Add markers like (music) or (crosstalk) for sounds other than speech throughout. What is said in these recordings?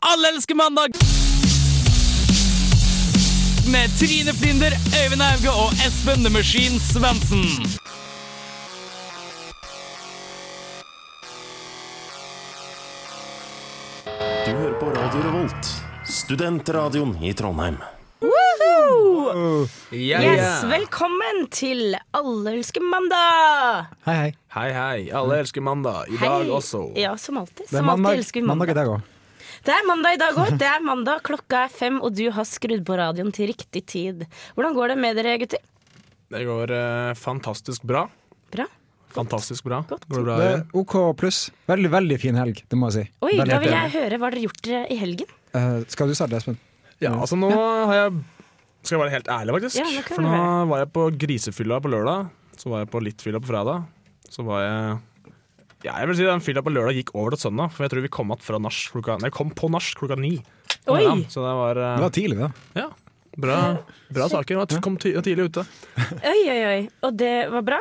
Alle elsker mandag! Med Trine Flinder, Øyvind Auge og Espen The Machine Svendsen. Du hører på Radio Revolt, studentradioen i Trondheim. Yes, velkommen til Alle elsker mandag! Hei, hei. Hei, hei. Alle elsker mandag. I dag også. Ja, som alltid. Det er mandag, alltid mandag, elsker vi mandag i dag òg. Det er mandag i dag òg. (laughs) Det er mandag, klokka er fem, og du har skrudd på radioen til riktig tid. Hvordan går det med dere, gutter? Det går eh, fantastisk bra. Bra? Fantastisk bra. Godt. Går det bra? Det er OK pluss. Veldig, veldig fin helg, det må jeg si. Oi, Veldig da vil jeg høre hva dere har gjort i helgen. Uh, skal du starte, Espen? Ja, altså nå har jeg Skal jeg være helt ærlig, faktisk. Ja, nå For nå var jeg på grisefylla på lørdag. Så var jeg på litt fylla på fredag. Så var jeg ja, jeg vil si Den fylla på lørdag gikk over til søndag, for jeg tror vi kom fra nach klokka Nei, kom på nach klokka ni. Oi. Så det var, uh, Det var tidlig, da. ja, bra, bra saker. Jeg kom tidlig ute. Oi, oi, oi. Og det var bra?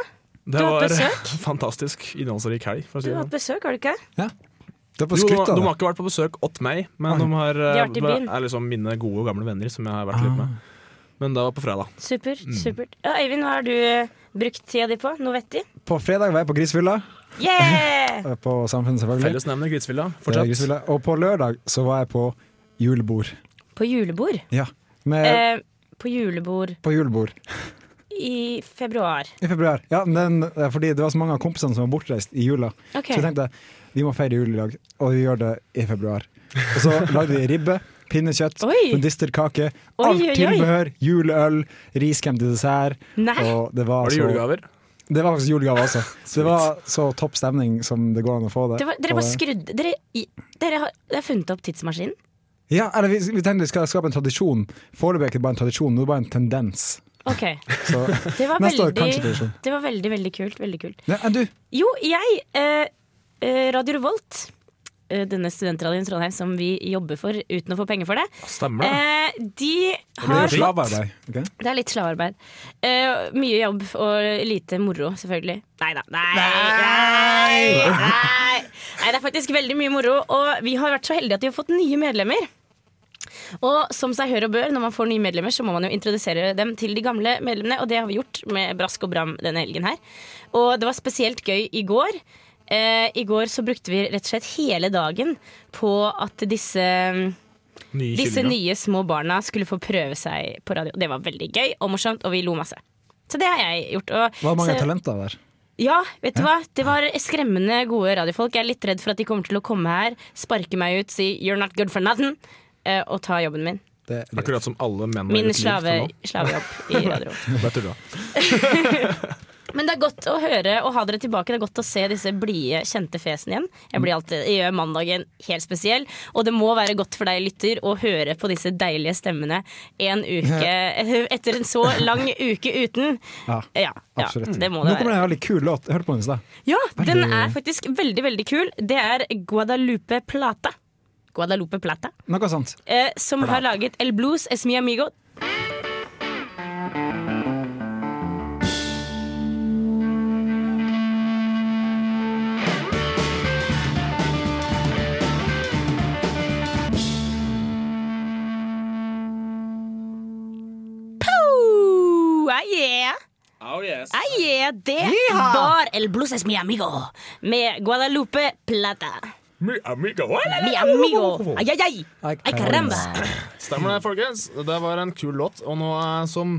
Det Du har var hatt besøk? (laughs) fantastisk innholdsrik helg. For å si Du det har hatt besøk, har du ikke? Ja. har fått Jo, skrytt de av har ikke vært på besøk åt meg, men de har, De har vært i eh, er liksom mine gode, gamle venner som jeg har vært litt med. Men det var på fredag. Supert. Mm. supert. Ja, Øyvind, hva har du eh, brukt tida di på? Noe vettig? På fredag var jeg på Grisfylla. Yeah! (laughs) eh, På Samfunnet, selvfølgelig. Fellesnevner Grisfylla. Er Fortsett. Grisfylla. Og på lørdag så var jeg på julebord. På julebord. Ja. Med, Eh, på julebord på julebord i februar. i februar. Ja, men den, eh, fordi det var så mange av kompisene som var bortreist i jula. Okay. Så jeg tenkte vi må feire jul i dag, og vi gjør det i februar. Og så lagde vi ribbe, pinnekjøtt, medisterkake, alt oi, oi. tilbehør, juleøl, riskrem til dessert. Nei! Og det var, Var det julegaver? det var faktisk julegave også. (laughs) Det var så topp stemning som det går an å få det. Det var, dere bare skrudde Dere, dere har, dere har funnet opp tidsmaskinen? Ja, eller vi, vi tenkte vi skal skape en tradisjon. Foreløpig er det ikke bare en tradisjon, nå er det bare en tendens. Ok. (laughs) Så Det var, neste veldig, det var veldig, veldig kult. Veldig kult. Ja, du? Jo, jeg eh, eh, Radio Revolt, denne studentradioen i Trondheim som vi jobber for uten å få penger for det, Stemmer det. eh, de Det har er slavearbeid. ok? Det er litt slavearbeid. Eh, mye jobb og lite moro, selvfølgelig. Nei da. Nei, nei. nei, det er faktisk veldig mye moro. Og vi har vært så heldige at vi har fått nye medlemmer. Og som seg hør og bør, når man får nye medlemmer, så må man jo introdusere dem til de gamle medlemmene, og det har vi gjort med brask og bram denne helgen her. Og det var spesielt gøy i går. Eh, I går så brukte vi rett og slett hele dagen på at disse Nye disse nye små barna skulle få prøve seg på radio. Det var veldig gøy og morsomt, og vi lo masse. Så det har jeg gjort. Og, Var mange så- talenter der? Ja, vet du hva? Det var skremmende gode radiofolk. Jeg er litt redd for at de kommer til å komme her, sparke meg ut, si 'you're not good for nothing', eh, og ta jobben min. Det, det. Akkurat som alle menn Min gjort liv slave, slavejobb i (laughs) radio. (laughs) Men det er godt å høre og ha dere tilbake. Det er godt å se disse blide, kjente fesene igjen. Jeg blir alltid, gjør mandagen helt spesiell. Og det må være godt for deg, lytter, å høre på disse deilige stemmene en uke (laughs) etter en så lang uke uten. Ja, Ja, ja absolutt. det må Nå kommer det en veldig kul låt. Hørte på den i stad. Ja, den er faktisk veldig, veldig kul. Det er Guadalupe Plata. Guadalupe Plata. Noe sånt. Eh, som har laget El Blues Es Mi Amigo. Oh yes. Ah, yeah. Det var El Blues Es Mi Amigo med Guadalupe Plata. Mi amigo. Mi amigo. Ai, ai, ai. Ay, caramba. Stemmer det, folkens. Det var en kul låt. Og nå eh, som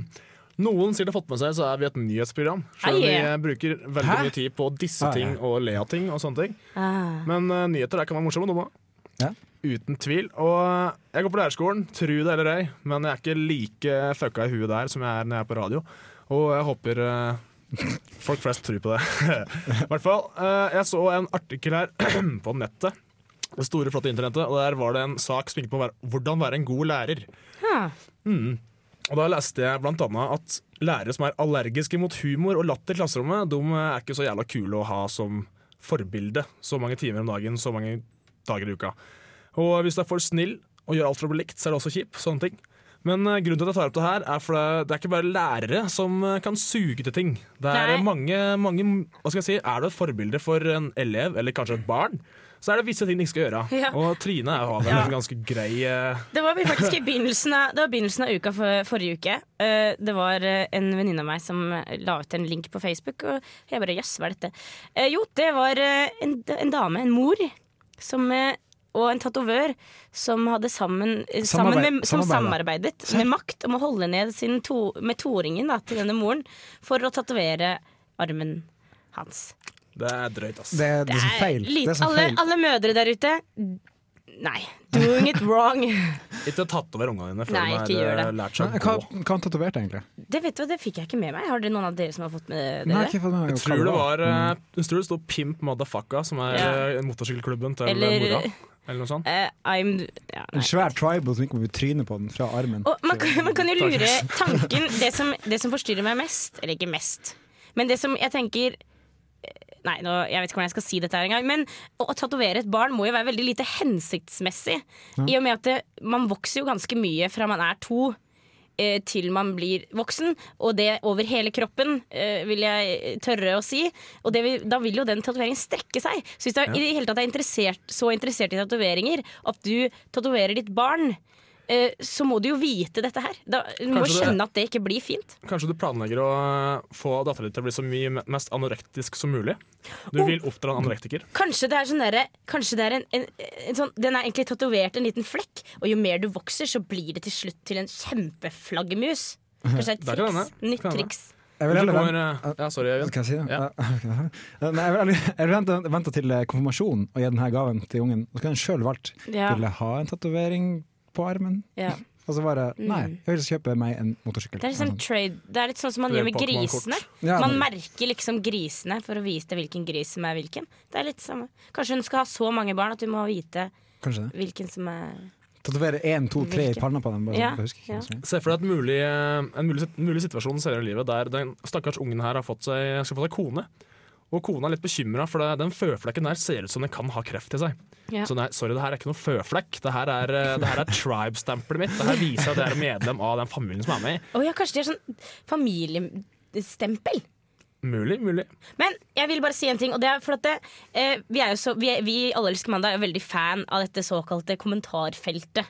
noen sikkert har fått med seg, så er vi et nyhetsprogram. Selv om vi eh, bruker veldig Hæ? mye tid på disse ting og le av ting og sånne ting. Ah. Men uh, nyheter der kan være morsomme, noe. Ja. Uten tvil. Og jeg går på lærerskolen, tru det eller ei, men jeg er ikke like fucka i huet der som jeg er når jeg er på radio. Og jeg håper eh, folk flest tror på det. (laughs) I hvert fall. eh, jeg så en artikkel her (clears throat) på nettet. Det store, flotte internettet. Og der var det en sak som gikk på hvordan være en god lærer. Mm. Og da leste jeg blant annet at lærere som er allergiske mot humor og latter i klasserommet, de er ikke så jævla kule å ha som forbilde så mange timer om dagen, så mange dager i uka. Og hvis du er for snill og gjør alt for å bli likt, så er det også kjip. Sånne ting. Men eh, grunnen til at jeg tar opp det her, er for det, er ikke bare lærere som eh, kan suge til ting. Det er Nei. mange, mange hva skal jeg si, Er du et forbilde for en elev, eller kanskje et barn, så er det visse ting de ikke skal gjøre. Ja. Og Trine har vel Ja. en ganske grei eh, Det var faktisk i (laughs) begynnelsen av, det var begynnelsen av uka for, forrige uke. Uh, det var en venninne av meg som la ut en link på Facebook, og jeg bare jøss, hva er dette? Uh, jo, det var en, en dame, en mor, som, og en tatovør som hadde sammen, eh, sammen med, som samarbeidet. med makt om å holde ned sin to, med toåringen til denne moren for å tatovere armen hans. Det er drøyt, ass. Det, er- det er så feil. Litt, Det er så alle, feil. alle mødre der ute Nei, doing it wrong. (laughs) Ikke tatover ungene dine før Nei, de har eh, det. lært seg å gå. hva han tatoverte, egentlig? Det vet du, hva, det fikk jeg ikke med meg. Har dere noen av dere som har fått med Nei, dere? ikke fått med meg Jeg hva tror det var Mm. eh, Jeg tror det sto Pimp Motherfucka, som er Ja. motorsykkelklubben til Eller- mora. Eller noe sånt. Uh, I'm ja, En svær tribal som gikk over trynet på den fra armen. Og man, kan, man kan jo lure tanken det som, det som forstyrrer meg mest, eller ikke mest, men det som jeg tenker Nei, nå, jeg vet ikke hvordan jeg skal si dette her engang. Men å, å tatovere et barn må jo være veldig lite hensiktsmessig. I og med at det, man vokser jo ganske mye fra man er to eh, til man blir voksen, og det over hele kroppen, eh, vil jeg tørre å si. Og det vil, da vil jo den tatoveringen strekke seg. Så hvis du er, i det hele tatt er interessert, så interessert i tatoveringer at du tatoverer ditt barn, så må du jo vite dette her. Da, du må Kanskje det- skjønne at det ikke blir fint. Kanskje du planlegger å eh, få dattera di til å bli så mye mest anorektisk som mulig? Du vil oppdra en anorektiker? Kanskje det er sånn derre Kanskje det er en, en, en sånn Den er egentlig tatovert en liten flekk, og jo mer du vokser, så blir det til slutt til en kjempeflaggermus. Kanskje det Det er et triks. Nytt triks. Jeg vil heller vente- eh, ja, sorry, Øyvind. Skal si det? Ja. Ja. (laughs) Nei, jeg vil, jeg vil vente, vente til konfirmasjonen konfirmasjon og gi denne gaven til ungen. Så kan en sjøl valgt. Ja. Vil jeg ha en tatovering på armen? Ja. (laughs) Og så bare Nei, Mm. jeg vil kjøpe meg en motorsykkel. Det er, liksom trade, det er litt sånn som man gjør med grisene. Ja, Man merker liksom grisene for å vise deg hvilken gris som er hvilken. Det er litt samme. Kanskje hun skal ha så mange barn at du må vite Kanskje hvilken som er Tatovere én, to, tre i panna på dem. Bare, Ja, ja. Se for deg et mulig, en mulig, En mulig situasjon senere i livet der den stakkars ungen her har fått seg, skal få seg kone. Og kona er litt bekymra, for det, den føflekken der ser ut som den kan ha kreft i seg. Ja. Så nei, sorry, det her er ikke noe føflekk. Det her er, eh, det her er tribe-stempelet mitt. Det her viser at jeg er medlem av den familien som er med. Å ja, kanskje det er sånn familiestempel? Mulig, mulig. Men jeg vil bare si en ting, og det er for at det, eh, vi, er jo så, vi, er, vi i Alle elsker mandag er jo veldig fan av dette såkalte kommentarfeltet.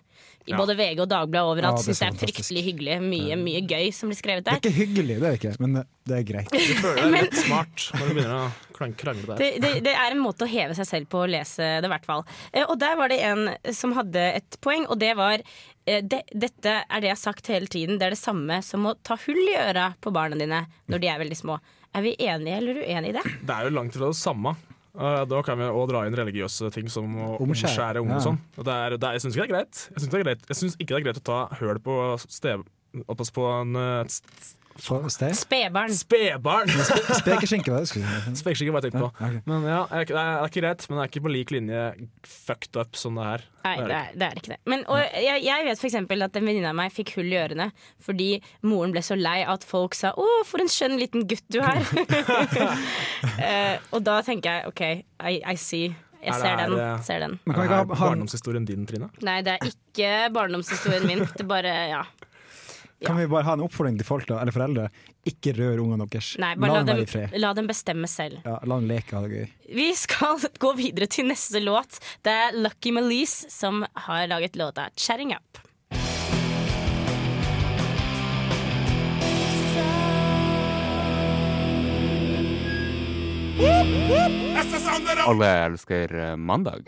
I Ja. både VG og Dagbladet overalt. Ja, det er Syns det er fantastisk. fryktelig hyggelig. Mye, mye gøy som blir skrevet der. Det er ikke hyggelig, det er ikke, men det, er greit. Du føler deg (laughs) litt smart når du begynner å krangle der. Det, det, det er en måte å heve seg selv på å lese det, i hvert fall. Eh, og der var det en som hadde et poeng, og det var eh, det, Dette er det jeg har sagt hele tiden. Det er det samme som å ta hull i øra på barna dine når de er veldig små. Er vi enige eller uenige i det? Det er jo langt fra det samme. Uh, da kan vi også dra inn religiøse ting som å Omskjære. unge. Ja. og Sånn. Det er, det er, jeg syns ikke det er greit. Jeg syns, det er greit. jeg syns ikke det er greit å ta høl på stev... Oppås på en uh, sted? Spedbarn. spedbarn! (laughs) Spekeskinke, var det (laughs) jeg tenkte på. Ja, okay. Men ja, det er, det er ikke greit, men det er ikke på lik linje fucked up som det her. Nei, Det er det det er, ikke det. Men, og jeg, jeg vet eksempel at en venninne av meg fikk hull i ørene fordi moren ble så lei at folk sa 'Å, for en skjønn liten gutt du er'. uh, (laughs) og da tenker jeg OK, I, I see. Jeg Er det ser her, den. eh, ser den. Men kan Er det ikke ha, ha, barndomshistorien din, Trine? Nei, det er ikke barndomshistorien min. Det er bare, ja. Kan vi bare ha en oppfordring til folk, da, eller foreldre? Ikke rør ungene deres. Nei, bare la dem være i fred. la dem bestemme selv. Ja, la dem leke og ha det gøy. Vi skal (laughs) gå videre til neste låt. Det er Lucky Malise som har laget låta 'Chatting Up'. Alle elsker eh, mandag.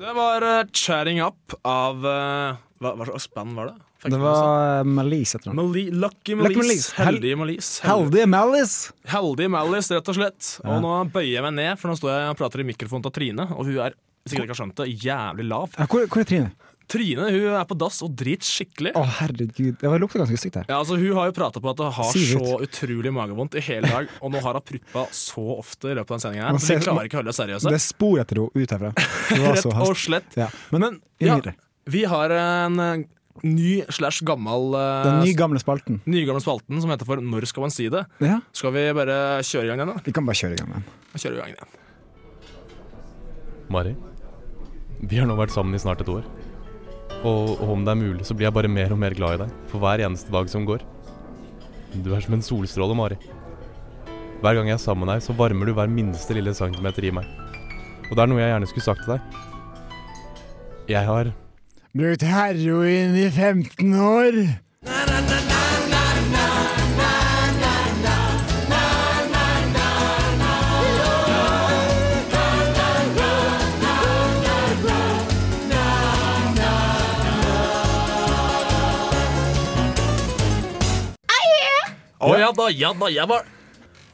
Det var uh, 'Chatting Up' av uh, hva, hva slags band var det? Det var Malice et eller. Mali Lucky Lucky Malice. Heldige Malice. Heldige Malice! Heldige Malice, rett og slett. Ja. Og nå bøyer jeg meg ned, for nå står jeg og prater i mikrofonen til Trine, og hun er sikkert ikke har skjønt det, jævlig lav. Ja, hvor, hvor er Trine? Trine hun er på dass og driter skikkelig. Å, herregud. Det var- lukter ganske stygt her. Ja, altså Hun har jo prata på at hun har så utrolig magevondt i hele dag, og nå har hun pruppa så ofte i løpet av den sendinga. her, Så vi klarer ikke å holde det seriøse. Det er spor etter henne ut herfra. (laughs) Rett og slett. Ja. Men, Men ja, vi har en ny slash gammel Den Den nygamle spalten. nygamle spalten som heter for Når skal man si det? Ja, Skal vi bare kjøre i gang den, da? vi kan bare kjøre i gang den. Kjøre i gang den. Mari, vi har nå vært sammen i snart et år. Og, og om det er mulig, så blir jeg bare mer og mer glad i deg for hver eneste dag som går. Du er som en solstråle, Mari. Hver gang jeg er sammen med deg, så varmer du hver minste lille centimeter i meg. Og det er noe jeg gjerne skulle sagt til deg. Jeg har Brukt heroin i 15 år. Å ja da, ja da, jeg var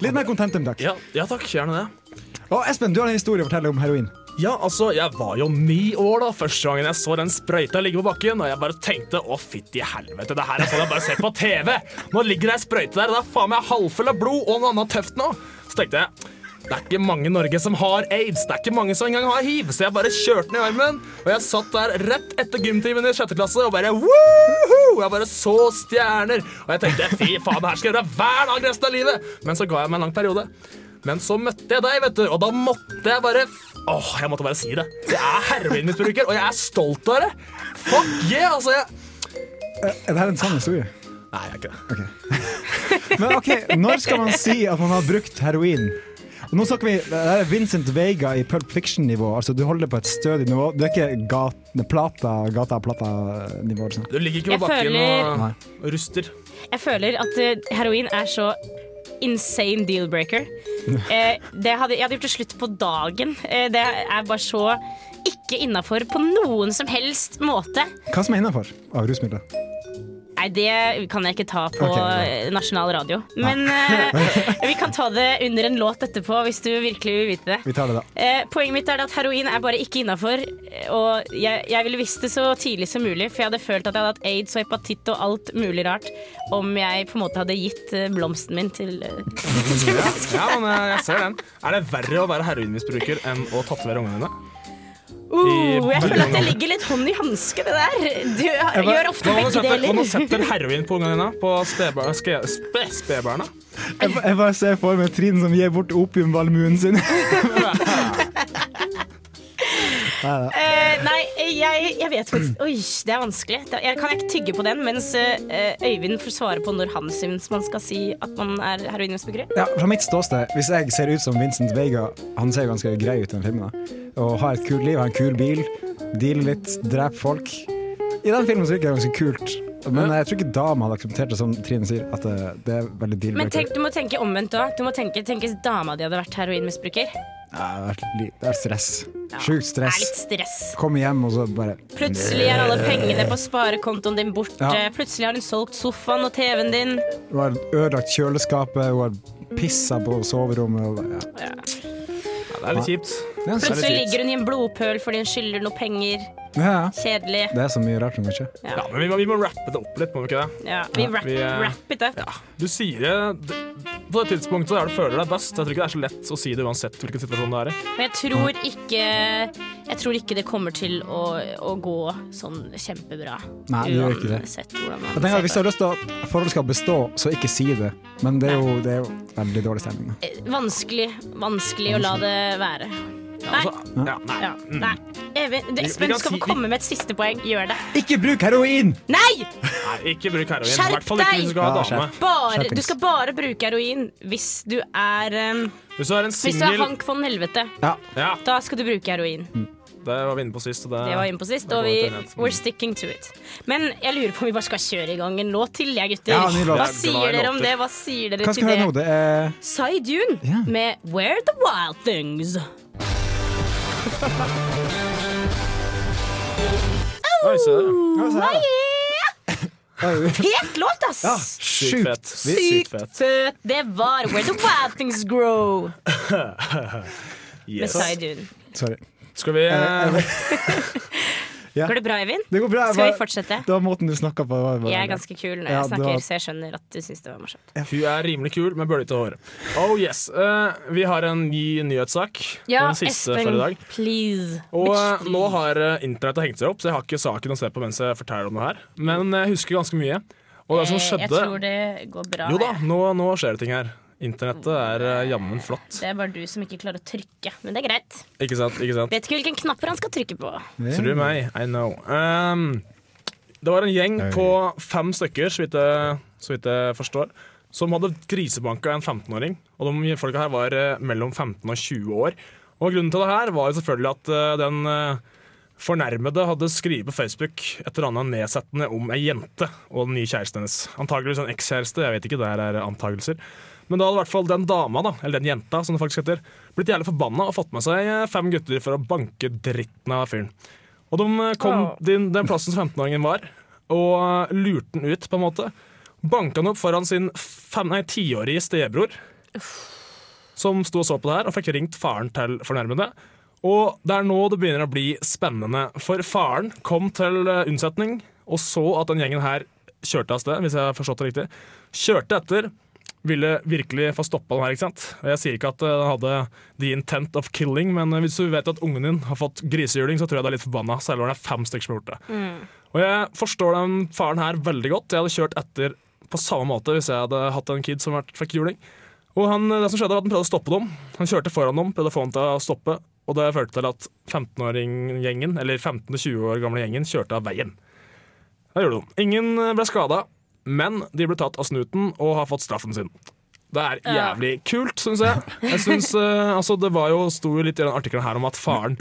Litt mer contentum, takk. Ja, ja takk, gjerne det. Og Espen, du har en historie å fortelle om heroin. Ja, altså, jeg var jo ni år da første gangen jeg så den sprøyta ligge på bakken, og jeg bare tenkte å fytti helvete, det her er sånn jeg bare ser på TV. Nå ligger det ei sprøyte der, og det er faen meg halvfull av blod og noe annet tøft nå. Så tenkte jeg det er ikke mange i Norge som har aids. Det er ikke mange som engang har hiv. Så jeg bare kjørte den i armen, og jeg satt der rett etter gymtimen i sjette klasse og bare woohoo! Jeg bare så stjerner. Og jeg tenkte fy faen, det her skal jeg gjøre hver dag resten av livet. Men så ga jeg meg en lang periode. Men så møtte jeg deg, vet du, og da måtte jeg bare Åh, jeg måtte bare si det. Jeg er heroinmisbruker, og jeg er stolt av det. Fuck yeah, altså. Jeg... Er det her en sann historie? Nei, jeg er ikke det. (laughs) Men ok, når skal man si at man har brukt heroin? Nå snakker vi, Det er Vincent Vega i Pulp Fiction-nivå. Altså Du holder på et stødig nivå. Du er ikke gat, plata, gata plata-nivå. Liksom. Du ligger ikke Jeg på bakken føler- og, og ruster. Jeg føler at eh, heroin er så insane deal-breaker. Eh, jeg hadde gjort det slutt på dagen. Eh, det er bare så ikke innafor på noen som helst måte. Hva som er innafor av rusmidler? Nei, det kan jeg ikke ta på okay, nasjonal radio. Men uh, (laughs) vi kan ta det under en låt etterpå, hvis du virkelig vil vite det. Vi tar det, da. Uh, poenget mitt er at heroin er bare ikke innafor. Og jeg, jeg ville visst det så tidlig som mulig, for jeg hadde følt at jeg hadde hatt aids og hepatitt og alt mulig rart om jeg på en måte hadde gitt eh, blomsten min til (laughs) til Ja, ja, men jeg, jeg ser den. Er det verre å være heroinmisbruker enn å tatovere ungene dine? Uh, Jeg føler at det ligger litt hånd i hanske, det der. Du bare- gjør ofte begge setter, hva om du setter heroin på ungene dine? På? Spedbarna? Jeg, jeg bare ser for meg Trine som gir bort opiumvalmuen sin. (laughs) (laughs) Eh, nei, jeg, jeg vet faktisk Oi, det er vanskelig. Jeg kan ikke tygge på den, mens eh, Øyvind får svare på når han syns man skal si at man er heroinmisbruker. Ja, fra mitt ståsted, hvis jeg ser ut som Vincent Vega Han ser ganske grei ut i den filmen. Og har et kult liv, har en kul bil, dealer litt, dreper folk. I den filmen virker det ganske kult. Men jeg tror ikke dama hadde akseptert det, som Trine sier. At det, det er veldig deal Men tenk, du må tenke omvendt òg. Tenke, tenk hvis dama di hadde vært heroinmisbruker. Ja, det, er, det stress. Ja, Sjukt Det stress. er litt stress. Komme hjem og så bare Plutselig er alle pengene på sparekontoen din borte. Ja. Plutselig har hun solgt sofaen og TV-en din. Hun har ødelagt kjøleskapet, hun har pissa på soverommet. Ja. Ja. Ja, det er litt kjipt. Det, Plutselig ligger hun i en blodpøl fordi hun skylder noe penger. ja, ja. Kjedelig. det er så mye rart som kan skje. Ja, men vi må, vi må rappe det opp litt, må vi ikke det? Ja, vi wrap, vi, eh, wrap it up. Ja, du sier det det- på det tidspunktet der du føler deg best. Jeg tror ikke det er så lett å si det uansett hvilken situasjon det er i. Men jeg tror ikke Jeg tror ikke det kommer til å, å gå sånn kjempebra. Nei, det gjør ikke det. Man Jeg tenker Hvis du har lyst til at forholdet skal bestå, så ikke si det. Men det er jo, det er jo veldig dårlig stemning. Vanskelig. Vanskelig, vanskelig å la det være. Nei. Nei. nei. Ja, nei. Even, du, Vi- vi Espen kan skal få komme med et siste poeng. Gjør det. Ikke bruk heroin! Nei! nei, ikke bruk heroin. Skjerp du skal deg! Bare, du skal bare bruke heroin hvis du er um, Hvis du er en Hvis du er Hank von Helvete. Ja, Da skal du bruke heroin. det var vi inne på sist. og Det, Det var inne på sist, og vi we're sticking to it. Men jeg lurer på om vi bare skal kjøre i gang en låt til, jeg, gutter. Ja. Hva er sier dere om det? Hva sier dere Hva til det? nå? Det er Psy Dune yeah. med Where the Wild Things. Oi, se der. (laughs) Fet låt, ass! Ja, Sykt sjukt. fett. Sykt fett. Søt. Det var Where the Wild Things Grow (laughs) Yes. Med. Sorry. Skal vi eh, (laughs) Ja. Går det bra, Eivind? Det går bra. Skal vi fortsette? Det var måten du snakka på. var bare- Jeg er ganske kul når Ja, jeg snakker, var... så jeg skjønner at du syns det var morsomt. Hun er rimelig kul med bølgete hår. Oh yes. Uh, vi har en ny nyhetssak. Ja, den siste Espen, for i dag. please. Og uh, nå har uh, internettet hengt seg opp, så jeg har ikke saken å se på mens jeg forteller om det her. Men jeg husker ganske mye. Og det som skjedde Jeg tror det går bra. Jo da, nå, nå skjer det ting her. Internettet er eh, jammen flott. Det er bare du som ikke klarer å trykke. Men det er greit. Ikke sant? ikke sant? Vet ikke hvilken knapper han skal trykke på. Yeah. Tror meg, I know. Um, Det var en gjeng Oi. på fem stykker, så vidt jeg, så vidt jeg forstår, som hadde grisebanka en 15-åring. Og de folka her var eh, mellom 15 og 20 år. Og grunnen til det her var jo selvfølgelig at eh, den fornærmede hadde skrevet på Facebook et eller annet nedsettende om ei jente og den nye kjæresten hennes. Antakeligvis en ekskjæreste, jeg vet ikke, det her er antakelser. Men da hadde i hvert fall den dama, da, eller den jenta, som det faktisk heter, blitt jævlig forbanna og fått med seg eh, fem gutter for å banke dritten av fyren. Og de eh, kom oh. din, den plassen som 15-åringen var, og eh, lurte den ut, på en måte. Banka han opp foran sin tiårige stebror, som sto og så på det her, og fikk ringt faren til fornærmede. Og det er nå det begynner å bli spennende, for faren kom til eh, unnsetning og så at den gjengen her kjørte av sted, hvis jeg har forstått det riktig. Kjørte etter, ville virkelig få stoppa den her, ikke sant. Jeg sier ikke at eh, den hadde the intent of killing, men eh, hvis du vet at ungen din har fått grisehjuling, så tror jeg det er litt forbanna, særlig når det er fem stykker som har gjort det. Og jeg forstår den faren her veldig godt. Jeg hadde kjørt etter på samme måte hvis jeg hadde hatt en kid som fikk juling. Og han, det som skjedde var at han prøvde å stoppe dem. Han kjørte foran dem, prøvde å få dem til å stoppe. Og det førte til at 15-åring-gjengen, eller 15-20 år gamle gjengen, kjørte av veien. Det gjorde de. Ingen ble skada, men de ble tatt av snuten og har fått straffen sin. Det er jævlig kult, syns jeg. jeg synes, uh, altså, det var jo, sto jo litt i den artikkelen her om at faren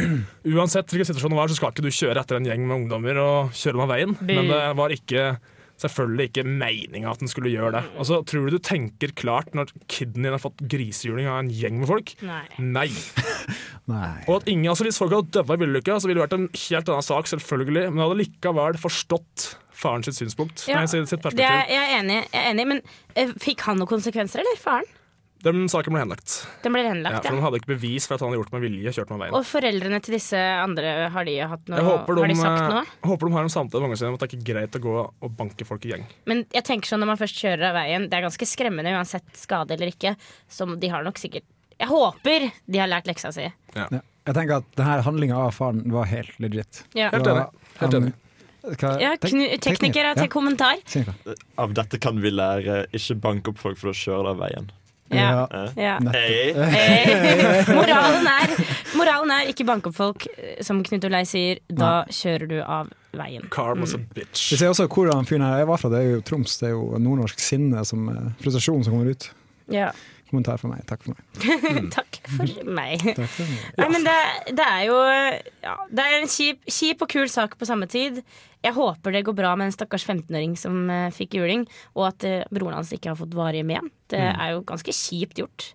Uansett hvilken situasjon det var, så skal ikke du kjøre etter en gjeng med ungdommer og kjøre dem av veien. Men det var ikke selvfølgelig ikke meninga at den skulle gjøre det. Altså, Tror du du tenker klart når kiden din har fått grisehjuling av en gjeng med folk? Nei. Nei. (laughs) Nei. Og at ingen, altså Hvis folk hadde dødd i bilulykka, så ville det vært en helt annen sak, selvfølgelig. Men hadde likevel forstått faren sitt synspunkt. Ja, Nei, sitt perspektiv. er, jeg, er enig, jeg er enig, men eh, fikk han noen konsekvenser, eller faren? Den saken ble henlagt. Den ble Ja, for ja. Han hadde ikke bevis for at han hadde gjort det med vilje. kjørt med veien. Og foreldrene til disse andre, har de hatt noe? Jeg håper de, har de sagt noe? noe? håper de har en samtale med ungene sine om at det er ikke greit å gå og banke folk i gjeng. Men jeg tenker sånn når man først kjører av veien, det er ganske skremmende uansett skade eller ikke. Som de har nok sikkert Jeg håper de har lært leksa si. Ja. Jeg tenker at denne handlinga av faren var helt legit. Ja, Helt enig. Helt enig. Hva- ja teknikere ja. til kommentar. Av dette kan vi lære ikke banke opp folk for å kjøre av veien. Ja. Ja. Ja. Hey. (laughs) Eh, moralen, er, moralen er ikke bank opp folk, eh, som Knut Olai sier. Da kjører du av veien. Carm was a Mm. bitch. Vi ser også hvor han fyren her var fra. Det er jo Troms. Det er jo nordnorsk sinne, som, eh, frustrasjon som kommer ut. Ja. Kommentar fra meg. Takk for meg. (laughs) Takk for meg. Takk for meg. Nei, men det, det er jo ja, Det er en kjip, kjip og kul sak på samme tid. Jeg håper det går bra med en stakkars 15-åring som uh, fikk juling, og at uh, broren hans ikke har fått varige men. Det er jo ganske kjipt gjort.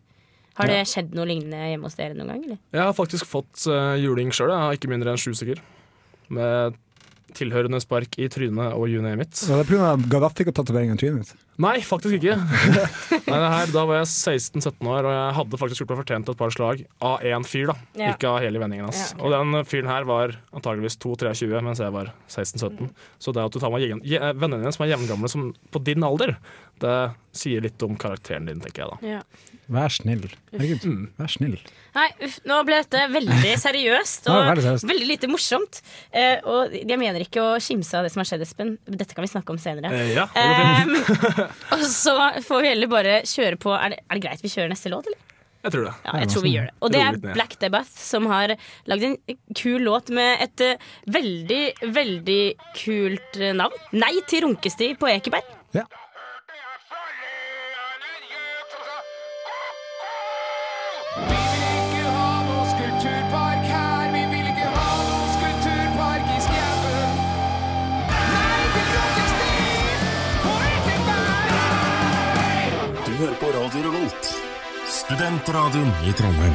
Har det skjedd noe lignende hjemme hos dere noen gang? Eller? Jeg har faktisk fått uh, juling sjøl, ikke mindre enn sju stykker. Med tilhørende spark i trynet og you name it. Ja, det er pga. Gaddafi-tatoveringen i trynet ditt. Nei, faktisk ikke. (laughs) Nei, her, da var jeg 16-17 år, og jeg hadde faktisk gjort meg fortjent et par slag av én fyr. da Ja. Ikke av hele vendingen hans. Ja, okay. Og den fyren her var antageligvis 2-23, mens jeg var 16-17. Så det at du tar med vennene dine som er jevngamle som på din alder, det sier litt om karakteren din, tenker jeg da. Vær snill. Herregud, Mm. vær snill. Nei, uff, nå ble dette veldig (laughs) seriøst og veldig seriøst. veldig lite morsomt. Eh, og jeg mener ikke å kimse av det som har skjedd, Espen. Dette kan vi snakke om senere. Eh, ja, det. Um, (laughs) og så får vi heller bare kjøre på. Er det, er det greit vi kjører neste låt, eller? Jeg tror det. Ja, jeg tror vi gjør det. Og det er. Black Debath som har lagd en kul låt med et eh, veldig, veldig kult eh, navn. Nei til runkesti på Ekeberg. Ja. Studentradioen i Trondheim.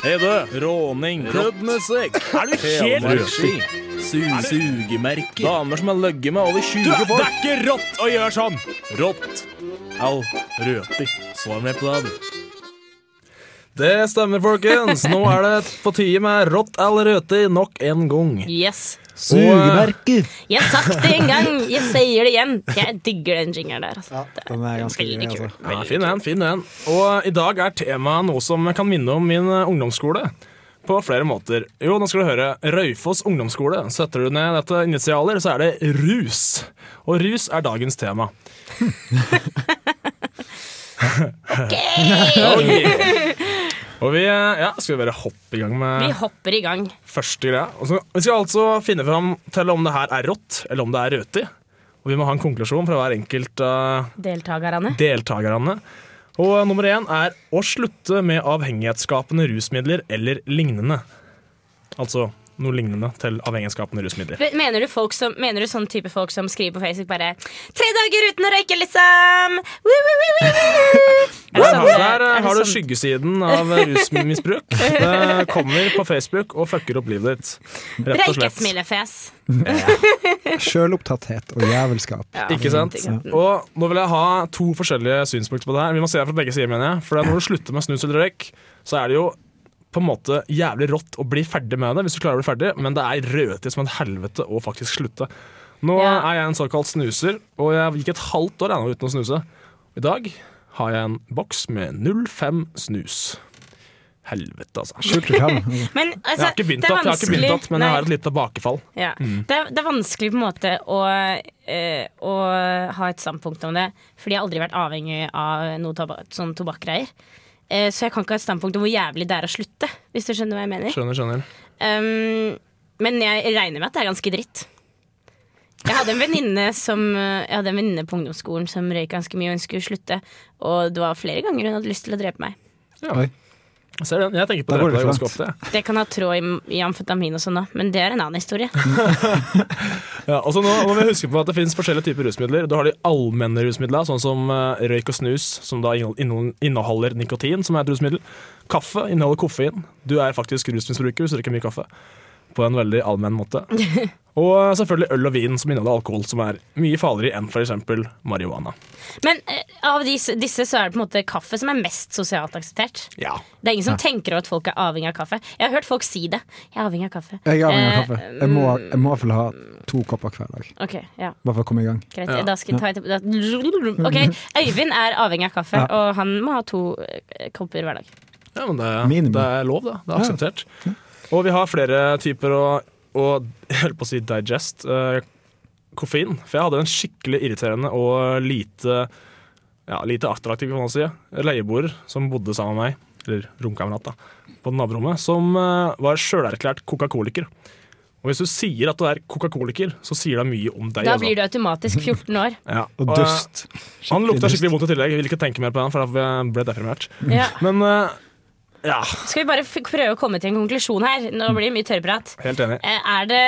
Hei du, råning, klubbmusikk, er du helt røti? Sugemerker. Damer som har ligget med over 20 folk. Det er ikke rått å gjøre sånn! Rått. Au, røti. Svar meg på det, du. Det stemmer, folkens. Nå er det på tide med rått eller røti nok en gang. Yes. Sugemerker! Jeg har sagt det en gang, jeg sier det igjen. Jeg digger den jingeren der. Altså. Det er Den er ganske veldig kul. altså. Ja, fin en, fin en. Og i dag er temaet noe som kan minne om min ungdomsskole. på flere måter. Jo, nå skal du høre. Røyfoss ungdomsskole. Setter du ned dette initialer, så er det rus. Og rus er dagens tema. (laughs) Ok! (laughs) Ok. Og vi ja, skal vi bare hoppe i gang med Vi hopper i gang. første greia. Og så- vi skal altså finne fram til om det her er rått, eller om det er røti. Og vi må ha en konklusjon fra hver enkelt av Deltakerne. deltakerne. Og nummer én er å slutte med avhengighetsskapende rusmidler eller lignende. Altså noe lignende til avhengighetsskapende rusmidler. Mener du, folk som, mener du sånn type folk som skriver på Facebook bare 'Tre dager uten å røyke, liksom!' Woo, woo, woo, woo, woo. Er det sånn- der er har du sånn- skyggesiden av rusmisbruk. (laughs) Det kommer på Facebook og fucker opp livet ditt. Rett og slett. Røykesmilefjes. Sjølopptatthet og jævelskap. Ja, Ikke sant? ikke sant. Og nå vil jeg ha to forskjellige synspunkter på det her. Vi må se det fra begge sider, mener jeg. For når du slutter med snus eller røyk, så er det jo på en måte jævlig rått å bli ferdig med det, hvis du klarer å bli ferdig, men det er rødtid som et helvete å faktisk slutte. Nå Ja. er jeg en såkalt snuser, og jeg gikk et halvt år ennå uten å snuse. I dag har jeg en boks med 05 snus. Helvete, altså. (laughs) Men altså, er jeg har ikke begynt igjen, men men jeg har et lite tilbakefall. Ja. Det, er, det er vanskelig på en måte å, eh, å ha et standpunkt om det, fordi jeg har aldri vært avhengig av noe tobakk, sånn tobakkgreier. Eh, så jeg kan ikke ha et standpunkt om hvor jævlig det er å slutte, hvis du skjønner hva jeg mener. Skjønner, skjønner. Um, men jeg regner med at det er ganske dritt. Jeg hadde en venninne som Jeg hadde en venninne på ungdomsskolen som røyk ganske mye og hun skulle slutte. Og det var flere ganger hun hadde lyst til å drepe meg. Oi. Ser du den? Jeg tenker på det det ganske ofte. jeg. Det kan ha tråd i, i amfetamin og sånn òg, men det er en annen historie. (laughs) Ja, og så nå må vi huske på at det finnes forskjellige typer rusmidler. Du har de allmenne rusmidlene, sånn som eh, røyk og snus, som da inneholder nikotin, som er et rusmiddel. Kaffe inneholder koffein. Du er faktisk rusmisbruker hvis du drikker mye kaffe. På en veldig allmenn måte. (laughs) Og eh, selvfølgelig øl og vin, som inneholder alkohol, som er mye farligere enn f.eks. marihuana. Men eh, av disse, disse så er det på en måte kaffe som er mest sosialt akseptert. Ja. Det er ingen som tenker over at folk er avhengig av kaffe. Jeg har hørt folk si det. Jeg er avhengig av kaffe. Jeg er avhengig av Eh, kaffe. Jeg må, jeg må iallfall ha to kopper hver dag. Ok, ja, Bare for å komme i gang. greit. Ja. Da skal jeg ta et, da, Ok, Øyvind er avhengig av kaffe, Ja. og han må ha to eh, kopper hver dag. Ja, men det, det er lov, da. Det er Ja. akseptert. Og vi har flere typer å, å (laughs) jeg holdt på å si digest uh, koffein. For jeg hadde en skikkelig irriterende og lite ja, lite attraktiv kan man si, leieboer som bodde sammen med meg, eller romkamerat, da, på naborommet, som uh, var sjølerklært Coca-Coliker. Og hvis du sier at du er Coca-Coliker, så sier det mye om deg. Da altså. blir du automatisk (laughs) 14 år. ja. Og eh, dust. han lukta skikkelig vondt i tillegg. Jeg vil ikke tenke mer på den, for da ble deprimert. Ja. Men eh, ja, Skal vi bare prøve å komme til en konklusjon her? Nå blir det mye tørrprat. helt enig. Eh, Er det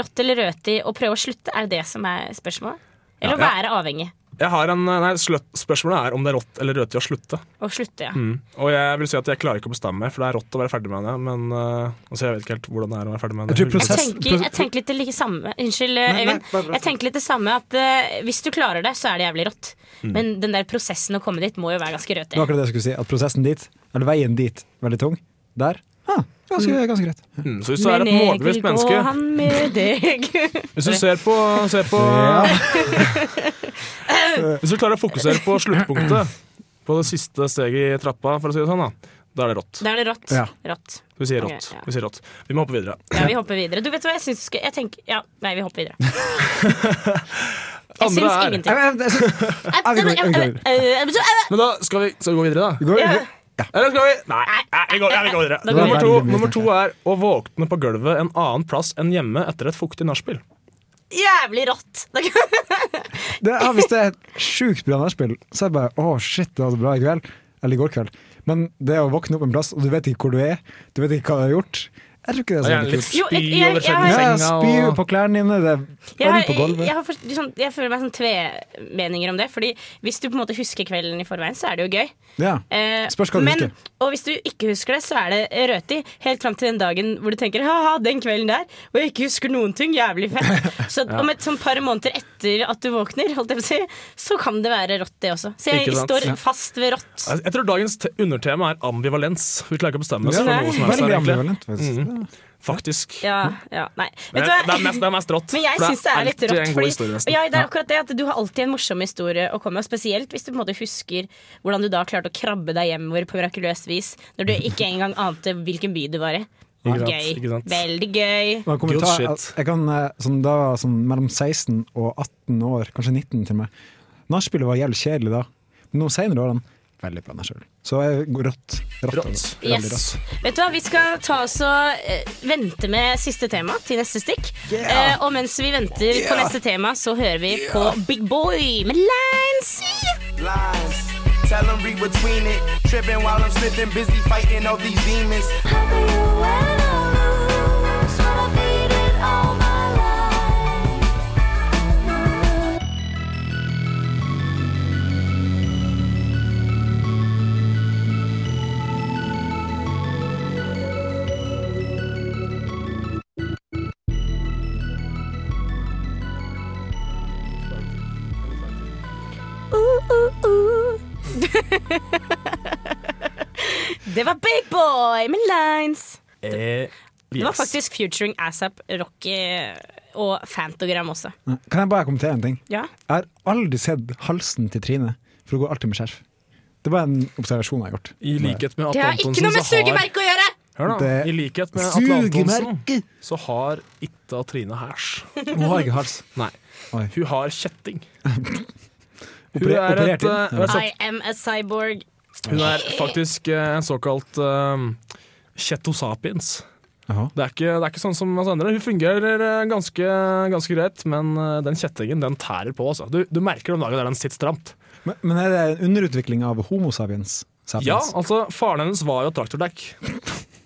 rått eller røti å prøve å slutte? Er det det som er spørsmålet? Eller å Ja. være avhengig? Jeg har en, nei, Spørsmålet er om det er rått eller rødt i å slutte. Å slutte, ja. Mm. Og jeg vil si at jeg klarer ikke å bestemme meg, for det er rått å være ferdig med det. Men uh, altså, jeg vet ikke helt hvordan det er å være ferdig med det. Jeg Jeg tenker, jeg tenker litt det like samme Unnskyld, nei, Øyvind. bare- bare- Jeg tenker litt det samme at uh, hvis du klarer det, så er det jævlig rått. Men den der prosessen å komme dit må jo være ganske Det var akkurat det jeg skulle si. At prosessen dit, eller veien dit, veldig tung. Der. Ah, ganske, ganske greit. Mm, så hvis du er et målbevisst menneske han med deg. Hvis du ser på, ser på Ja. (laughs) (laughs) Hvis du klarer å fokusere på sluttpunktet, på det siste steget i trappa, for å si det sånn, da, da er det rått. Da er det rått. Ja. rått. Vi sier rått. rått. ja. Vi sier rått. Vi må hoppe videre. Ja, vi hopper videre. Du vet hva jeg syns skal Jeg tenker Ja, nei, vi hopper videre. (laughs) Jeg syns er- ingenting. (laughs) Men da skal vi, skal vi gå videre, da? vi går, Ja. Eller skal vi Nei, nei vi, går, ja, vi går videre. Nummer to, nummer to er å våkne på gulvet en annen plass enn hjemme etter et fuktig nachspiel. Jævlig rått! (laughs) det, er, hvis det er et sjukt bra nachspiel, så er det bare å shit, det var så bra i kveld. Eller i går kveld. Men det å våkne opp en plass, og du vet ikke hvor du er, du vet ikke hva du har gjort Jeg tror ikke det er så kult. Jo, spy jeg- jeg- over jeg har- Ja, spy og- på klærne dine, det er Jeg, øl på gulvet. jeg, har for, sånn, jeg føler meg sånn tvemeninger om det. Fordi hvis du på en måte husker kvelden i forveien, så er det jo gøy. Ja. Eh, Spørs hva du men, husker. og hvis du ikke husker det, så er det røti. Helt fram til den dagen hvor du tenker ha-ha, den kvelden der, og jeg ikke husker noen ting. Jævlig fett. (laughs) Så om et sånn par måneder etter at du våkner, holdt jeg på å si, så kan det være rått, det også. Så jeg står fast ved rått. Jeg tror dagens undertema er ambivalens. Vi klarer ikke å bestemme oss Ja, for noe som helst. Veldig ambivalent, faktisk. Faktisk. Ja, ja, nei. Men Vet du hva? det, er mest, det er mest rått. Men jeg syns det er litt rått. Fordi, ja, det er akkurat det at Du har alltid en morsom historie å komme med, spesielt hvis du på en måte husker hvordan du da klarte å krabbe deg hjemover på mirakuløst vis, når du ikke engang ante hvilken by du var i. Ikke sant, Gøy. ikke sant? Veldig gøy. Jeg, kan, sånn, da var sånn mellom 16 og 18 år, kanskje 19 til med. Nachspielet var jævlig kjedelig da. Men nå senere årene, veldig bra nachspiel. Så rått. Rått. Yes. Vet du hva, Vi skal ta oss og eh, vente med siste tema til neste stikk. Eh, og mens vi venter på neste tema, så hører vi på Big Boy med Lines. lines. Tell them read between it. Tripping while I'm slipping, busy fighting all these demons. (laughs) Det var Big Boy med Lines. Eh, Det var faktisk featuring ASAP, Rocky og Fantogram også. Kan jeg bare kommentere en ting? Ja. Jeg har aldri sett halsen til Trine, for hun går alltid med skjerf. Det var en observasjon jeg har gjort. I likhet med Det Atle har ikke noe med så har å gjøre! Hør da, I likhet med Atle Antonsen så har ikke Trine hæsj. Hun har ikke hals. Nei. Oi. Hun har kjetting. (laughs) Hun er, et, eh, er, I am a cyborg. hun er faktisk eh, en såkalt um, kjetosapiens. Det er, ikke, det er ikke sånn som oss andre. Hun fungerer eh, ganske, ganske greit, men eh, den kjettingen den tærer på. Altså. Du, du merker om dagen der den sitter stramt. Men, men er det en underutvikling av Homo sapiens? Ja, altså Faren hennes var jo traktordekk.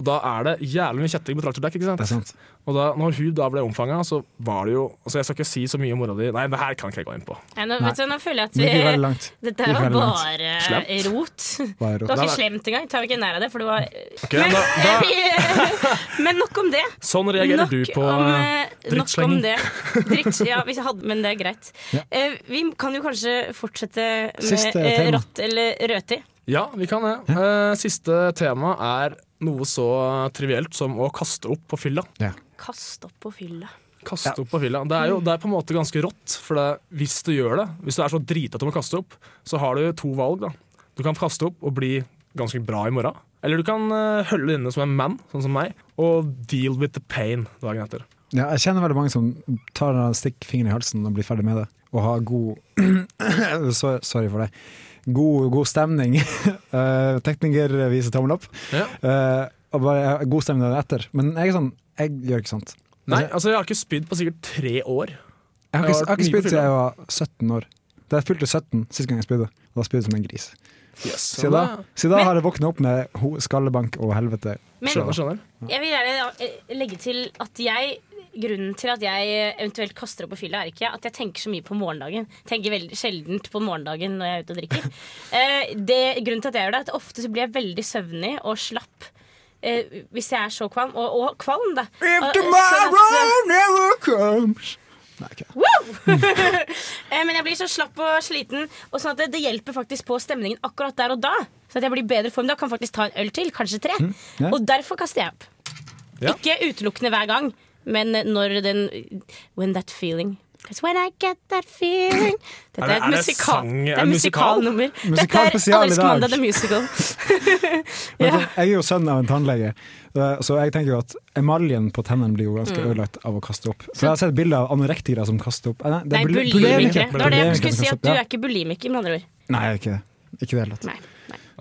Og da er det jævlig mye kjetting på traktordekk. ikke Det er sant? sant. Og da når hun da ble omfanga, så var det jo altså Jeg skal ikke si så mye om mora di. Nei, det her kan ikke jeg gå inn på. Nei, nå, vet du, nå føler jeg at Det vi langt. Dette her var bare Slemt. rot. Bare Det var ikke slemt engang. Tar vi ikke nær av det, for det var Ok, da, da, (laughs) Men nok om det. sånn reagerer Nok du på om, eh, nok om det. Dritt, ja, hvis jeg hadde, men det er greit. Ja. Uh, vi kan jo kanskje fortsette med Siste eh, rått eller røti. Ja, vi kan det. Eh, siste tema er noe så trivielt som å kaste opp på fylla. Kast opp på fylla. Kaste Ja. opp på fylla. Det er jo det er på en måte ganske rått, for det, hvis du gjør det, hvis du er så drita til å kaste opp, så har du to valg. da. Du kan kaste opp og bli ganske bra i morgen. Eller du kan uh, holde det inne som en mann, sånn som meg, og deal with the pain dagen etter. Ja, jeg kjenner veldig mange som tar og stikker fingeren i halsen og blir ferdig med det. Og har god (clears throat) Sorry for det. God, god stemning. (laughs) Eh, tekniker viser tommel opp. Ja. Uh, og bare god stemning dagen etter. Men jeg er sånn, jeg gjør ikke sånt. Nei, altså jeg har ikke spydd på sikkert tre år. Jeg har ikke, har jeg har ikke spydd siden jeg var 17 år. Da jeg fylte 17 sist gang jeg spydde, og da spydde jeg som en gris. Yes. Siden da, siden da Men- har jeg våkna opp med skallebank og helvete. Men Skjønner, skjønner. jeg vil gjerne eh, legge til at jeg Grunnen til at jeg eventuelt kaster opp på fylla, er ikke at jeg tenker så mye på morgendagen. Tenker veldig sjeldent på morgendagen når jeg er ute og drikker. (laughs) Eh, det, grunnen til at jeg gjør det, er at ofte så blir jeg veldig søvnig og slapp. Eh, hvis jeg er så kvalm. Og, og kvalm, da. If tomorrow sånn at, never comes Nei, (laughs) eh, men jeg blir så slapp og sliten, og sånn at det, det hjelper faktisk på stemningen akkurat der og da. Så at jeg blir i bedre form da. Kan faktisk ta en øl til, kanskje tre. ja. Og derfor kaster jeg opp. Ja. Ikke utelukkende hver gang, men når den When that feeling Cause when I get that feeling Dette Er det- er, et musikal, sang- er det er musikal? musikalnummer. Dette er Alex dag. Mandag the Musical. (laughs) Ja. Jeg er jo sønn av en tannlege, eh, så jeg tenker jo at emaljen på tennene blir jo ganske Mm. ødelagt av å kaste opp. For jeg har sett bilder av anorektikere som kaster opp. Eh, Nei, det er bulimikere. Det var det jeg skulle si, at du er ikke bulimiker, med andre ord. Nei, jeg er ikke det. Ikke det hele tatt.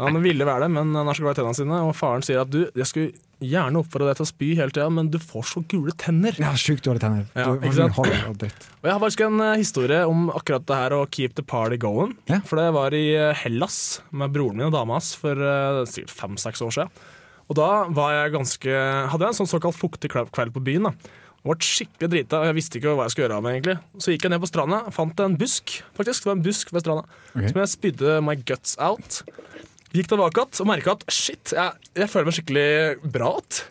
Han ville være det, men han er så glad i tennene sine. Og faren sier at du, jeg skulle gjerne oppfordre deg til å spy hele tida, men du får så gule tenner. Ja, sjukt dårlige tenner. Ja, ikke sant? Og Jeg har faktisk en eh, historie om akkurat det her å keep the party going. Ja. For det var i eh, Hellas med broren min og dama hans for eh, sikkert fem-seks år siden. Og da var jeg ganske, hadde jeg en sånn såkalt fuktig kveld på byen. da og ble skikkelig drita, og jeg visste ikke hva jeg skulle gjøre av meg. egentlig Så gikk jeg ned på stranda, fant en busk. Faktisk, det var en busk ved stranda okay. Som jeg spydde my guts out. Gikk tilbake igjen og merka at shit, jeg, jeg føler meg skikkelig bra igjen.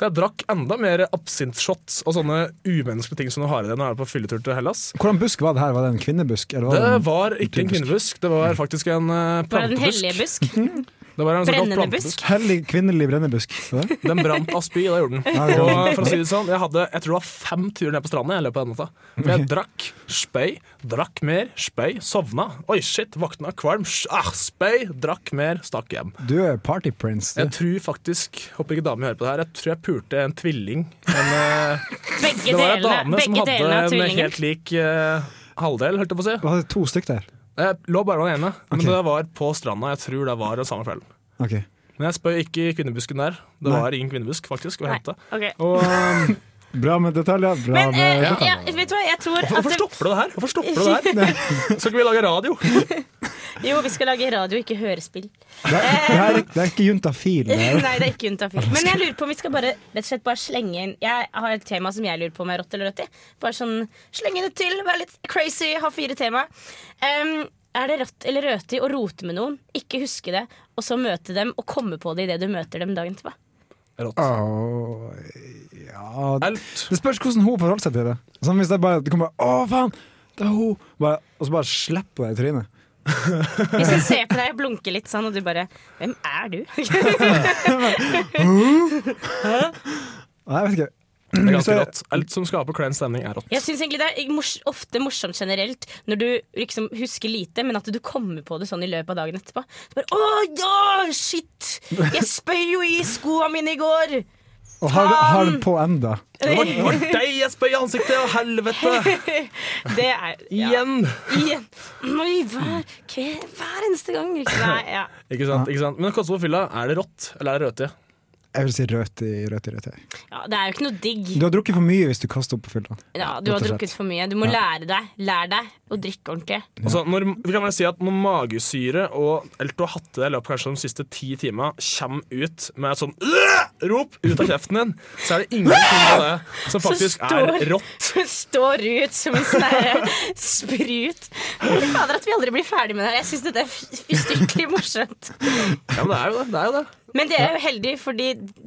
Så jeg drakk enda mer absintshots og sånne umenneskelige ting som du har i deg når du er på fylletur til Hellas. Hvordan busk var det her? Var det en kvinnebusk? Eller var Det det en var ikke en kvinnebusk, det var faktisk en uh, Var det den hellige busk? (laughs) Det var en såkalt Brennende plantebusk. Hellig kvinnelig brennebusk. Den brant av spy, det gjorde den. Ja, det Og for å si det sånn, jeg hadde jeg tror det var fem turer ned på stranda i løpet av den natta. For jeg drakk, spøy, drakk mer, spøy, sovna. Oi, shit, våkna kvalm. Ah, spøy, drakk mer, stakk hjem. Du er party prince. Jeg tror faktisk, håper ikke damer hører på det her, jeg tror jeg pulte en tvilling. En, eh, (laughs) Begge det var en delene, dame som hadde en helt lik uh, halvdel, holdt jeg på å si. Du to stykk der. Jeg lå bare med den ene, men okay. det var på stranda. Jeg tror det var samme kvelden. Okay. Men jeg spøy ikke i kvinnebusken der. Det Nei. var ingen kvinnebusk, faktisk, å hente. Okay. Og um, (laughs) Bra med detaljer. Bra Men eh, med ja, detaljer. vet du hva, jeg tror hvorfor, hvorfor stopper du det her? Hvorfor stopper du det her? (laughs) Skal ikke vi lage radio? (laughs) Jo, vi skal lage radio, ikke hørespill. Det, det, er- det er ikke juntafil. det. (laughs) Nei, det er ikke juntafil. Men jeg lurer på om vi skal bare rett og slett bare slenge inn Jeg har et tema som jeg lurer på om er rått eller rødt i. Bare sånn slenge det til, være litt crazy, ha fire tema. Um, er det rått eller rødt i å rote med noen, ikke huske det, og så møte dem og komme på det idet du møter dem dagen etterpå? Rått. Oh, ja Alt. Det spørs hvordan hun forholder seg til det. Sånn hvis det bare, det kommer bare, Å, faen! Det er hun! Bare, og så bare slipper hun deg i trynet. (laughs) Hvis jeg ser på deg og blunker litt sånn, og du bare Hvem er du? (laughs) Nei, jeg vet ikke. Det er ganske jeg- rått. Alt som skaper klein stemning, er rått. Jeg synes egentlig Det er mors ofte morsomt generelt når du liksom husker lite, men at du kommer på det sånn i løpet av dagen etterpå. Så bare, Å ja, shit! Jeg spøy jo i skoa mine i går! Og har, du- har på enda. Det var, var deg jeg spøy i ansiktet, og helvete! (laughs) Det er ja. Igjen! Igjen. Hver, hver, eneste gang. Ikke? Nei, ja. Ikke sant, ikke sant? Men Kåsse på fylla, er det rått eller er det rødt i? Jeg vil si rødt i rødt i rødt her. ja, Det er jo ikke noe digg. Du har drukket for mye hvis du kaster opp på fylla. Ja, du har drukket for mye. Du må lære deg Lær deg å drikke ordentlig. Altså, når, vi kan vel si at når magesyre og eller du har hatt det i løpet av kanskje de siste ti timene, kommer ut med et sånn «Øh!» Rop ut av kjeften din, så er det ingenting (laughs) av det som faktisk står- er rått. Står ut som en sånn sprut. Fader, at vi aldri blir ferdig med det her. Jeg syns dette er ustyrtelig morsomt. Ja, men det er jo det. det, er jo det. Men dere er jo heldige, fordi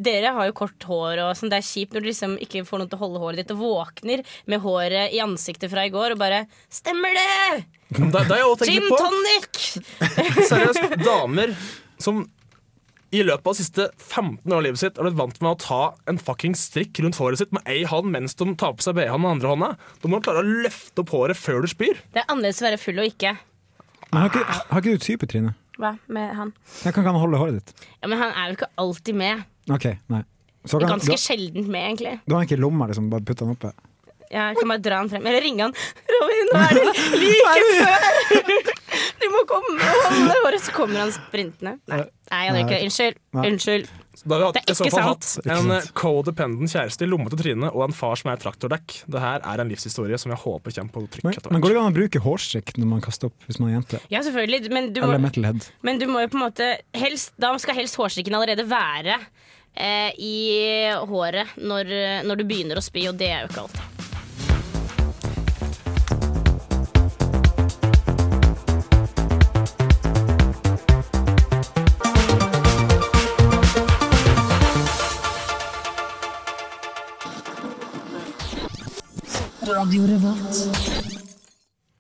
dere har jo kort hår. Og sånn. Det er kjipt når du liksom ikke får noen til å holde håret ditt og våkner med håret i ansiktet fra i går og bare Stemmer det! Det, det Gin tonic! Seriøst, damer som i løpet av de siste 15 år av livet sitt er blitt vant med å ta en fucking strikk rundt håret sitt med ei hånd mens de tar på seg BH-en med andre hånda. Da må du klare å løfte opp håret før du spyr. Det er annerledes å være full og ikke. Men har ikke, har ikke du type, Trine? Hva med han? Jeg kan ikke han holde håret ditt? Ja, Men han er jo ikke alltid med. Ok, nei. Så kan, Ganske du, sjeldent med, egentlig. du har ikke lomma, liksom? Bare putte den oppe? Jeg kan bare dra han frem. Eller ringe han. (laughs) Robin, nå er det (laughs) like før! (laughs) Du må komme og holde håret. Så kommer han sprintende. Nei, Nei han gjør ikke det. Unnskyld. Nei. Unnskyld. Da har vi Det hatt, er i så ikke fall sant. hatt en eh, codependent kjæreste i lomma til Trine og en far som er traktordekk. Det her er en livshistorie som jeg håper kommer på trykk Men, men går det an å bruke hårstrikk når man kaster opp, hvis man er jente? Ja, selvfølgelig. Men du, må, metalhead? men du må jo på en måte helst, Da skal helst hårstrikken allerede være eh, i håret når, når du begynner å spy, og det er jo ikke alltid.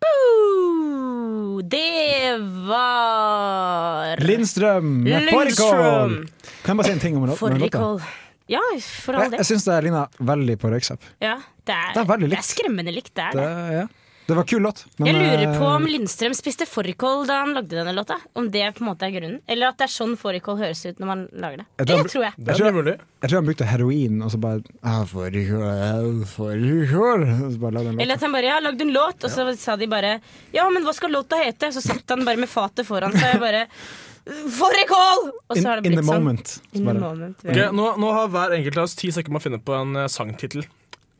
Boo! Det var Lindstrøm med fårikål! Kan jeg bare si en ting om lå- låta? Ja, for all Jeg, del. jeg syns det ligner veldig på Røyksopp. Ja, det, er, Det er veldig det er skremmende likt. Det er Det, det. ja. Det var kul låt. men, Jeg lurer på eh, om Lindstrøm spiste fårikål da han lagde denne låta. Om det på en måte er grunnen Eller at det er sånn fårikål høres ut når man lager det. Jeg Det tror jeg. Det er tror- mulig. Jeg tror han brukte heroin, og så bare ah, Fårikål, ah, fårikål Og så bare lagde han Eller at han bare ja, lagde en låt, og så sa de bare Ja, men hva skal låta hete? Så satt han bare med fatet foran seg og bare Fårikål! Og så har det In, in the sånn. moment. In the bare, moment. okay, nå, nå har hver enkelt av oss ti sekunder med å finne på en uh, sangtittel.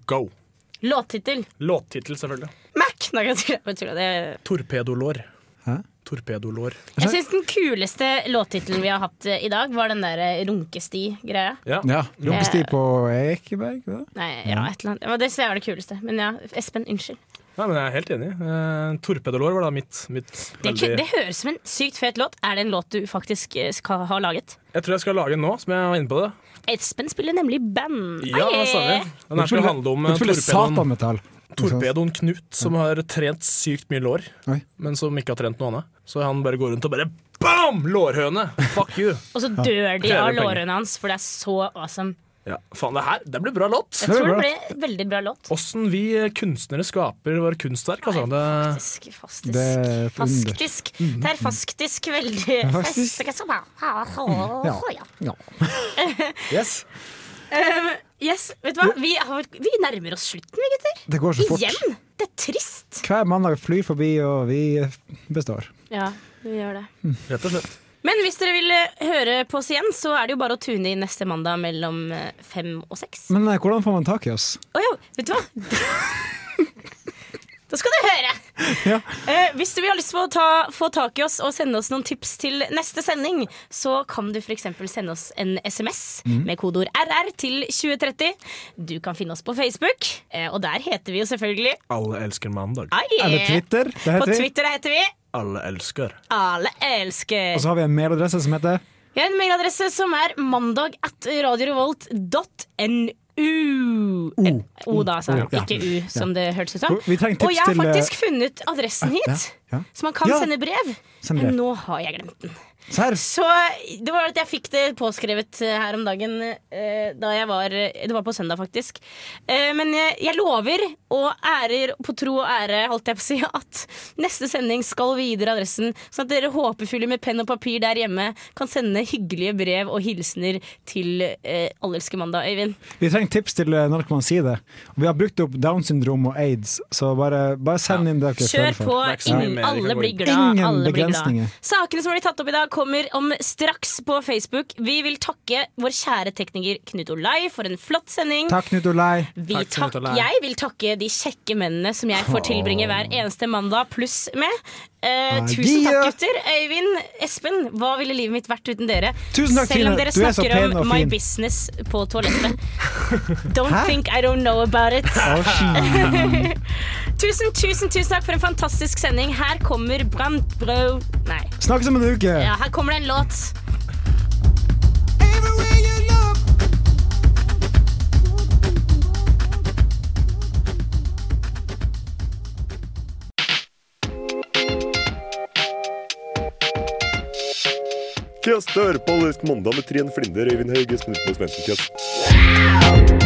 Go. Låttittel. Låttittel, selvfølgelig. Nei, jeg tuller, jeg tuller. Det Torpedolår. Hæ? Torpedolår. Jeg syns den kuleste låttittelen vi har hatt eh, i dag, var den der eh, runkesti-greia. Ja. ja, Runkesti på Ekeberg? Da? Nei, ja, et eller annet. Det var det kuleste. Men ja, Espen, unnskyld. Nei, men jeg er helt enig. Uh, Torpedolår var da mitt, mitt Det, veldig det høres som en sykt fet låt. Er det en låt du faktisk eh, skal ha laget? Jeg tror jeg skal lage en nå, som jeg var inne på det. Espen spiller nemlig band. Ja, det stemmer. Den her skal handle om Du uh, spiller torpedoen, Knut, som har trent sykt mye lår, Oi. men som ikke har trent noe annet. Så han bare går rundt og bare Bam! Lårhøne. Fuck you. (laughs) Og så dør de av lårhøna hans, for det er så awesome. Ja, faen, det her det blir bra låt. Jeg tror det blir veldig bra låt. Åssen vi kunstnere skaper våre kunstverk. Altså. Det, Faktisk, faktisk. Det er faktisk. Det er faktisk veldig Faktisk. Ja. Ja. (laughs) Yes. Um, yes, vet du hva? Vi, har, vi nærmer oss slutten, vi gutter. Det går så fort. Igjen. Det er trist. Hver mandag flyr forbi, og vi består. Ja, vi gjør det. Rett og slett. Men hvis dere vil eh, høre på oss igjen, så er det jo bare å tune inn neste mandag mellom eh, fem og seks. Men eh, hvordan får man tak i oss? Å ja, vet du hva? (laughs) Da skal du høre! (laughs) Ja. Eh, hvis du vil ha lyst på å ta, få tak i oss og sende oss noen tips til neste sending, så kan du f.eks. sende oss en SMS mm. med kodeord RR til 2030. Du kan finne oss på Facebook, eh, og der heter vi jo selvfølgelig Alle elsker mandag. Ai, Eller Twitter. På. Twitter heter vi Alle elsker. Alle elsker. Og så har vi en mailadresse som heter Vi har en mailadresse som er mandag at radiorevolt.nu. En O, da, altså. Ja. Ikke U, som det hørtes ut som. Og jeg har eh, faktisk funnet adressen hit, så man kan sende brev. Send brev. Men nå har jeg glemt den. Serr? Så det var at jeg fikk det påskrevet eh, her om dagen eh, da jeg var Det var på søndag, faktisk. Eh, men jeg, jeg lover, og ærer på tro og ære, holdt jeg på å si, (laughs) at neste sending skal videre adressen, sånn at dere håpefulle med penn og papir der hjemme kan sende hyggelige brev og hilsener til eh, Allelske mandag, Øyvind. Vi trenger tips til eh, når kan man si det. Vi har brukt opp Downs syndrom og aids, så bare, bare send inn det dere Kjør føler for. på. Ingen, alle blir glad. Ingen alle blir glad. begrensninger. Sakene som blir tatt opp i dag, kommer om straks på Facebook. Vi vil takke vår kjære tekniker Knut Olai for en flott sending. Takk, Knut Olai. Vi takk, jeg vil takke de kjekke mennene som jeg får tilbringe hver eneste mandag pluss med. Eh, tusen takk, gutter. Øyvind, Espen, hva ville livet mitt vært uten dere? Tusen takk, Selv om dere Du er snakker om my business på toalettet. (laughs) Don't Hæ? think I don't know about it. (laughs) Tusen, tusen, tusen takk for en fantastisk sending. Her kommer Brandbro Nei. Snakkes om en uke. Ja, her kommer det en låt. Kast dør på Løsk mandag med Trine Flinder, Øyvind Hauge, Espen Utmo Svendsen. Kast.